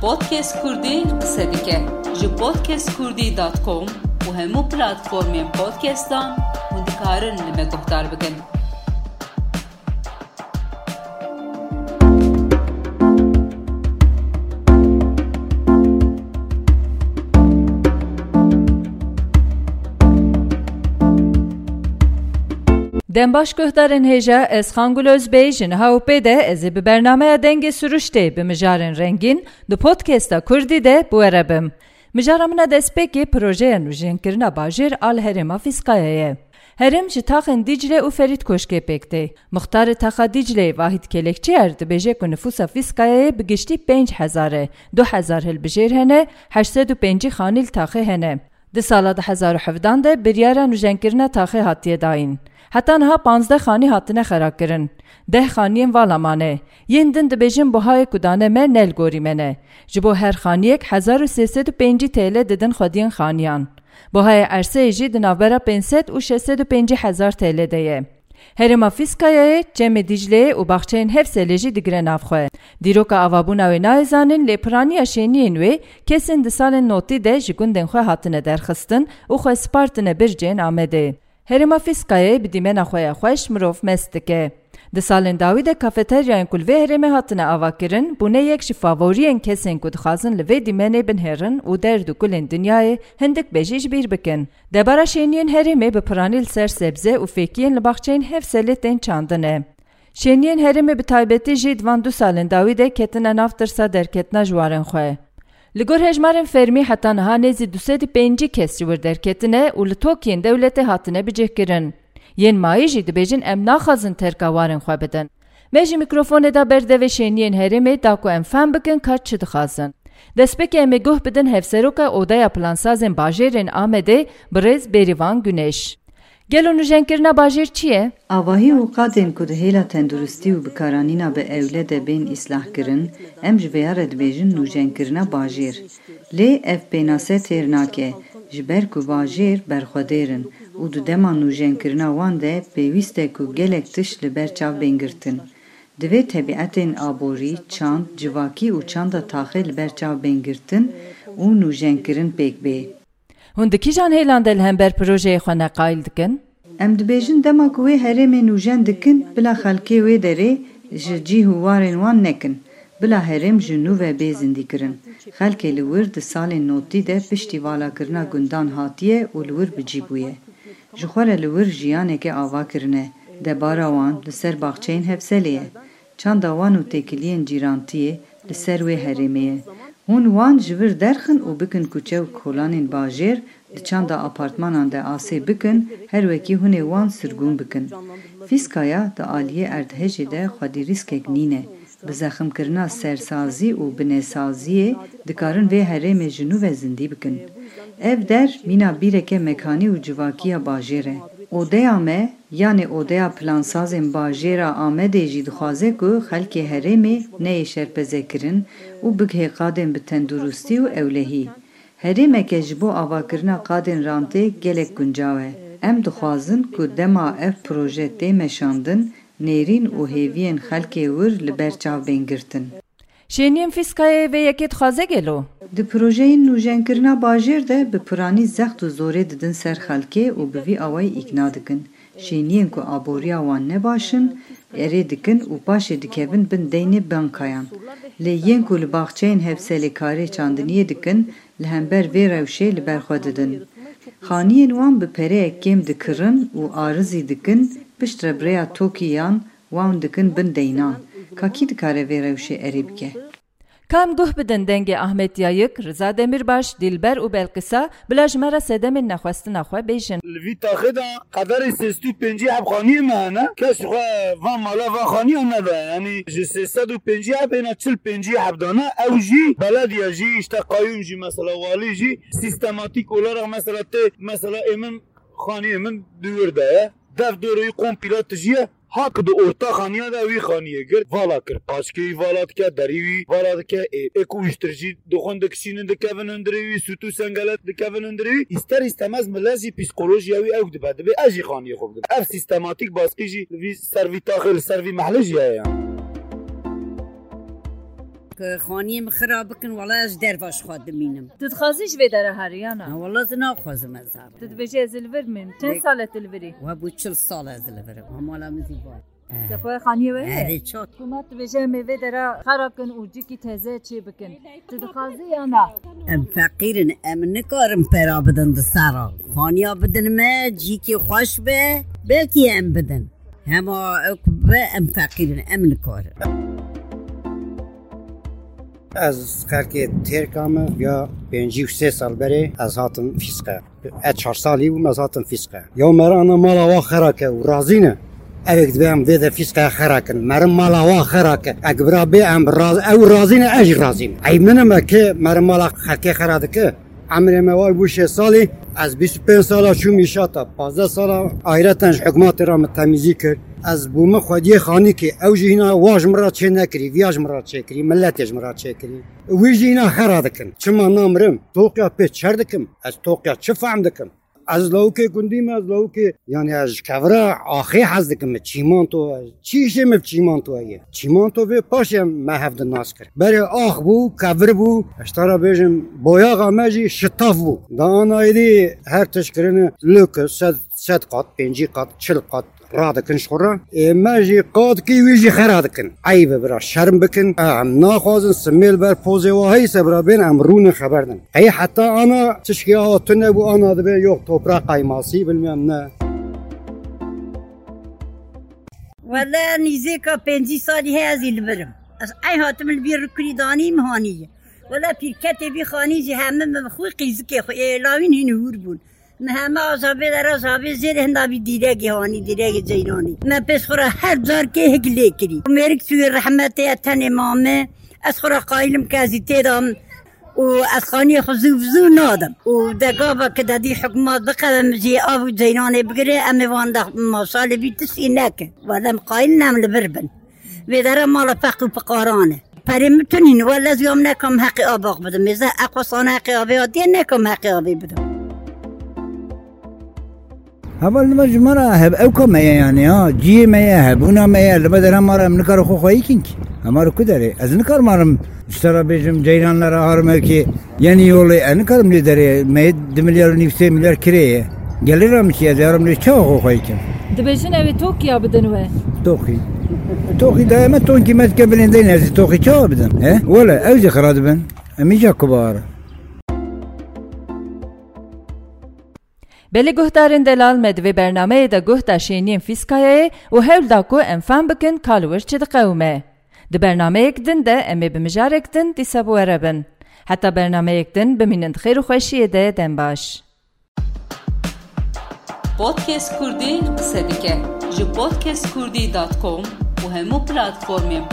podcast Kurdi qisedike ji podcastkurdî.com û hemû platformên podcastan hûn dikarin li me guhdar bikin. Dem baş guhdarên hêja ez Xangul Özbey ji niha de ez ê bi bernameya dengê süruştê bi mijarên rengîn di podcasta Kurdî de bûerebim. Mijara min destpêkê projeya nûjênkirina bajêr al herêma Fîskayê ye. Herêm ji taxên Dîcle û Ferîd Koşkê pêk tê. Taxa Dîcleyê Vahîd Kelekçiyer dibêje ku nüfusa Fîskayê bi giştî pênc hezar e. Du hezar hilbijêr hene, heşsed û pêncî xanîl taxê hene. Di sala 2017 de biryara nûjenkirina taxê hatiye dayîn. Հատան հա պանզդե խանի հատնե խարակերն։ Դե խանիեն վալամանե։ Ենդն դբեժին բոհայ կուդանե մեն նել գորիմենե։ Ջբո հեր խանիեք 1305 TL դդն խոդին խանիան։ Բոհայ արսե իջի դնավերա պենսետ ու 65000 TL դեյե։ Հերեմաֆիսկայայե ջեմե դիջլեյե ու բախչեն հևսելեժի դիգրենավ խոե։ Դիրոկա ավաբունավե նայզանին լեպրանի աշենիին վե կեսեն դսալեն նոտի դե ժգունդեն խոե հատնե դերխստն ու խոե սպարտնե բերջեն ամեդե։ hatine derxistin û xwe spartine bircên Amedê. Herêma Fîskayê bi dîmena xwe ya xweş mirov mest dike. Di salên dawî de kafeteryayên ku vê herêmê hatine avakirin, bûne yek ji favoriyên kesên ku dixwazin li vê dîmenê binêrin û der du gulên dinyayê hindik bejî ji bîr bikin. Debara şêniyên herêmê bi piranî li ser sebze û fêkiyên li baxçeyên Hevselê tên çandine. Şêniyên herêmê bi taybetî jî di van du salên dawî de ketine nav tirsa derketina ji warên xwe. Li gor hejmarên fermî heta niha nêzî dusêdî pêncî kes ji wir derketine û li tokiyên dewletê hatine bicihkirin. Yên mayî jî dibêjin em naxwazin terka warên xwe bidin. Me jî mikrofonê da berdevê şêniyên herêmê da ku em fehm bikin ka çi dixwazin. Destpêkê em ê guh bidin hevseroka odaya plansazên bajêrên Amedê birêz Bêrîvan Güneş. Gelo nûjenkirina bajêr çi ye? Avahî û qadên ku di hêla tenduristî û bikaranîna bi ewle de bên îslahkirin, em ji vêya re dibêjin nûjenkirina bajêr. Lê ev pênase têr nake, ku bajêr berxwedêrin û di dema nûjenkirina wan de pêwîst ku gelek tişt li ber çav bên girtin. Divê tebîetên aborî, çand, civakî û çanda taxê li ber çav bên girtin û nûjenkirin pêk. Hûn di kîjan hêlan de li hember projeyê xwe neqayîl dikin? Em dibêjin dema ku wê herêmê nûjen dikin bila xelkê wê derê ji cî warên wan nekin. Bila herêm ji nû ve bê zindî kirin. Xelkê li wir di salên notî de piştî valakirina gundan hatiye û li wir bicîbûye. Ji xwe re li wir jiyaneke ava kirine. Debara wan li ser baxçeyên Hevselê ye. Çanda wan û têkiliyên cîrantiyê li ser wê herêmê ye. Hûn wan ji vir derxin û bikin kuçew kolanên bajêr di çanda apartmanan de asê bikin her wekî hûnê wan sirgûn bikin. Fîskaya di aliyê erdhejê de xwedî rîskek nîne. Bi zexmkirina sersazî û binêsaziyê dikarin vê herêmê ji nû ve zindî bikin. Ev der mîna bîreke mekanî û civakiya bajêr e. Odeya me yanê odeya plansazên bajêra Amedê jî dixwaze ku xelkê herêmê neyê şerpezekirin û bigihê qadên bi tendurustî û ewlehî. Herêmeke ji bo avakirina qadên rantê gelek guncaw e. Em dixwazin ku dema ev proje tê meşandin, nêrîn û hêviyên xelkê wir li ber çav bên girtin. شینیم فیسکای و یکیت خوازه گلو. د پروژه نوژن کرنا باجر ده به پرانی زخت و زوره ددن سر خلکه و به وی آوای ایکنا دکن. شینیم که آبوریا وان نباشن اری دکن و پاش دکبن بن دین بانکایان. لیین که لباخچین هفسلی کاری چاندنیه دکن لهمبر وی روشه لبرخوا ددن. خانیین وان به پره اکیم دکرن و آرزی دکن پشت ربریا توکیان وان دکن بن دینان. Kakî dikare vê rewşê erê bike? Kam guh bidin dengê Ahmet Yayık, Rıza Demirbaş, Dilber û Belqisa bila ji me re sedemên nexwestina xwe bêjin. Li vî taxê de qederê sêstû pêncî hebxaniyê me hene kes xwe van mala van xaniya nede yanî ji sêsed û pêncî hebêna çil pêncî hebdane ew jî belediye jî işte qayyum jî mesela walî jî sîstematîk olarak mesela tê mesela êmin xaniyê min duwir de ye dev doreyî kompîla tijiye هات که دو اورتا خانیا دا وی خانیه گرت والا کر پاسکی والات که دری وی والات که اکو اشترجی دخوند کسین دکوین اندری وی سوتو سنگلت دکوین اندری وی استر استماز ملازی پسیکولوژیاوی اوک دبد به اجی خانیه خوب دبد اف سیستماتیک باسکی جی وی سروی تاخر سروی محلجیه یعنی خانیم خانی مخرا بکن ولی اش درواش خواد مینم. تو خازیش وی در هریانا؟ ولی از ناب خوازم از هم تو بجه از الور من. چند ساله تلوری و بو چل سال از الور. و مالا مزی بار دپای خانی وی؟ تو چات کمت بجه میوه در خراب کن و جی کی تازه چی بکن؟ تو خازی یا نه؟ ام فقیرن ام نکارم پرا بدن خانی خانیا بدن ما جی کی خوش به بلکی ام بدن. هما اکبه ام فقیرن ام نکارم از خلک ترکام یا پنجی و سه سال بره از هاتم فیسقه. از چهار سالی بوم از هاتم فیسقه. یا مرا انا مالا وا خراکه و رازی نه. اوک دوی هم دیده فیسقه خراکن. مرا مالا وا خراکه. اگه برا بی ام راز او رازی نه اج رازی نه. ای منم که مرا مالا خلکه خراده که عمر موای بو شش سالی از 25 سال شو میشه تا 15 سال آیرتنج حکومت را تمیزی کرد. از بوم خودی خانی که او جینا واج مرا چه نکری ویاج مرا چه کری ملتش مرا چه کری. وی جینا خرا دکن چما نامرم؟ توقیا په چر دکم؟ از توقیا چه فهم دکم؟ از لو که گندیم از لو که یعنی از کورا آخی حز دکم چیمان تو چیشه مف چیمان تو ایه؟ چیمان تو به پاشم ما هفت ناس کرد بره آخ بو کور بو اشتارا بیجم بویاغا مجی شتاف بو. دا آن ایدی هر تشکرین لوک صد صد قات پنجی قات چل قات. راه دکن شوره ما جی قاد کی ویجی خیر دکن عیب برا شرم بکن. ام ناخوازن سمیل بر پوزه و هی سبرا بین. امرون خبر دن هی حتی آنا تشکی ها تنه بو آنا دبه یوک توپرا قایماسی بلمیم نه. والله نزیکا پنجی سالی هزی لبرم از ای هاتم البیر کریدانی مهانیه. ولا پیرکت بی خانی جهنم خوی قیزکه خو. ایلاوین هنهور بون. همه آزابه در آزابه زیر هندا بی دیره گهانی دیره جیرانی. من پس خورا هر زار که هگلی کری. مرک توی رحمت تن امامه از خورا قایلم که ازی تیدام و از خانی خزوفزو نادم. و دقابا که دادی حکومت بقدم جی آب جیرانه بگره امی وان دا ماشال بی تسی نکه. و دم قایل نم لبربن و در مال فقو پقارانه پری می‌تونین ولی زیام نکم حق آباق بدم. میزه اقوصان حق آبی آدی نکم حق آبی بدم. اول ما جمرة هب او كم يعني ها جي ما هب ونا ما لما در مرة من كار خو خوي كينك امر كدري از نكار مرم اشترى بيجم جيران لرا هرم كي يعني يولي انا كارم لي دري ما 2 مليار نفسي مليار كريه گلرم چی دارم لي چه خو خوي كم دبیجن اوی توکیا بدن و توخي توخي دائما تون كي ما تقبلين دين هذه توخي چه بدن ها ولا اوزي خراد بن امي جا كبار بلی گهدارن دلال مدوی برنامه دا گهدا شینین فیسکایه و هول دا کو انفان بکن کالور چه دا قومه. دا برنامه یک دن ده امی بمجار یک دن دی سبو عربن. حتی برنامه یک دن بمینند خیر و خوشیه ده دن باش. پودکست کردی قصه دیگه جو پودکست کردی دات کام و همو پلاتفورمین